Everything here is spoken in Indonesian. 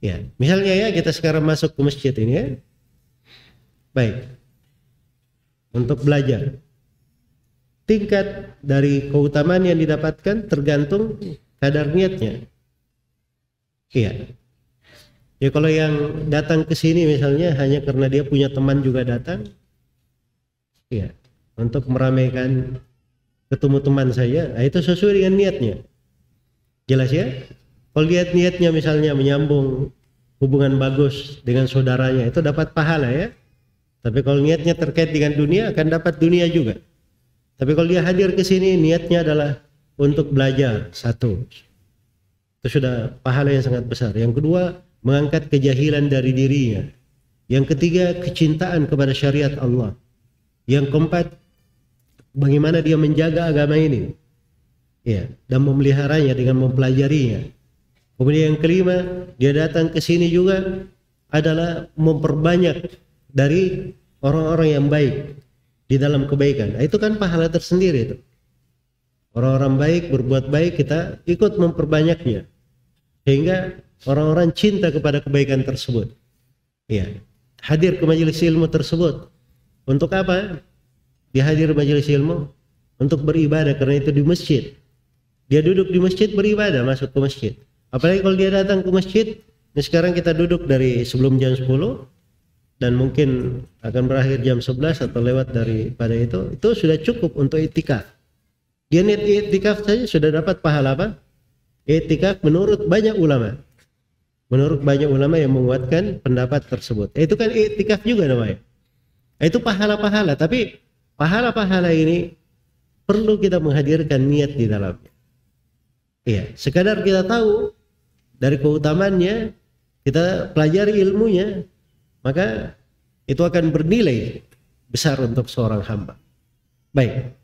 Ya, misalnya ya kita sekarang masuk ke masjid ini ya. Baik. Untuk belajar. Tingkat dari keutamaan yang didapatkan tergantung kadar niatnya. Iya. Ya kalau yang datang ke sini misalnya hanya karena dia punya teman juga datang, iya, untuk meramaikan ketemu teman saya, nah itu sesuai dengan niatnya. Jelas ya? Kalau lihat niatnya misalnya menyambung hubungan bagus dengan saudaranya, itu dapat pahala ya. Tapi kalau niatnya terkait dengan dunia akan dapat dunia juga. Tapi kalau dia hadir ke sini niatnya adalah untuk belajar satu. Itu sudah pahala yang sangat besar. Yang kedua, mengangkat kejahilan dari dirinya. Yang ketiga, kecintaan kepada syariat Allah. Yang keempat, bagaimana dia menjaga agama ini. Ya, dan memeliharanya dengan mempelajarinya. Kemudian yang kelima, dia datang ke sini juga adalah memperbanyak dari orang-orang yang baik di dalam kebaikan. Nah, itu kan pahala tersendiri itu. Orang-orang baik berbuat baik kita ikut memperbanyaknya sehingga orang-orang cinta kepada kebaikan tersebut. Ya, hadir ke majelis ilmu tersebut. Untuk apa? Dia hadir majelis ilmu untuk beribadah karena itu di masjid. Dia duduk di masjid beribadah masuk ke masjid. Apalagi kalau dia datang ke masjid, ini sekarang kita duduk dari sebelum jam 10 dan mungkin akan berakhir jam 11 atau lewat daripada itu, itu sudah cukup untuk itikaf. Dia niat itikaf saja sudah dapat pahala apa? Itikaf menurut banyak ulama. Menurut banyak ulama yang menguatkan pendapat tersebut. Itu kan itikaf juga namanya. Itu pahala-pahala, tapi pahala-pahala ini perlu kita menghadirkan niat di dalamnya. Iya, sekadar kita tahu dari keutamannya, kita pelajari ilmunya, maka itu akan bernilai besar untuk seorang hamba. Baik.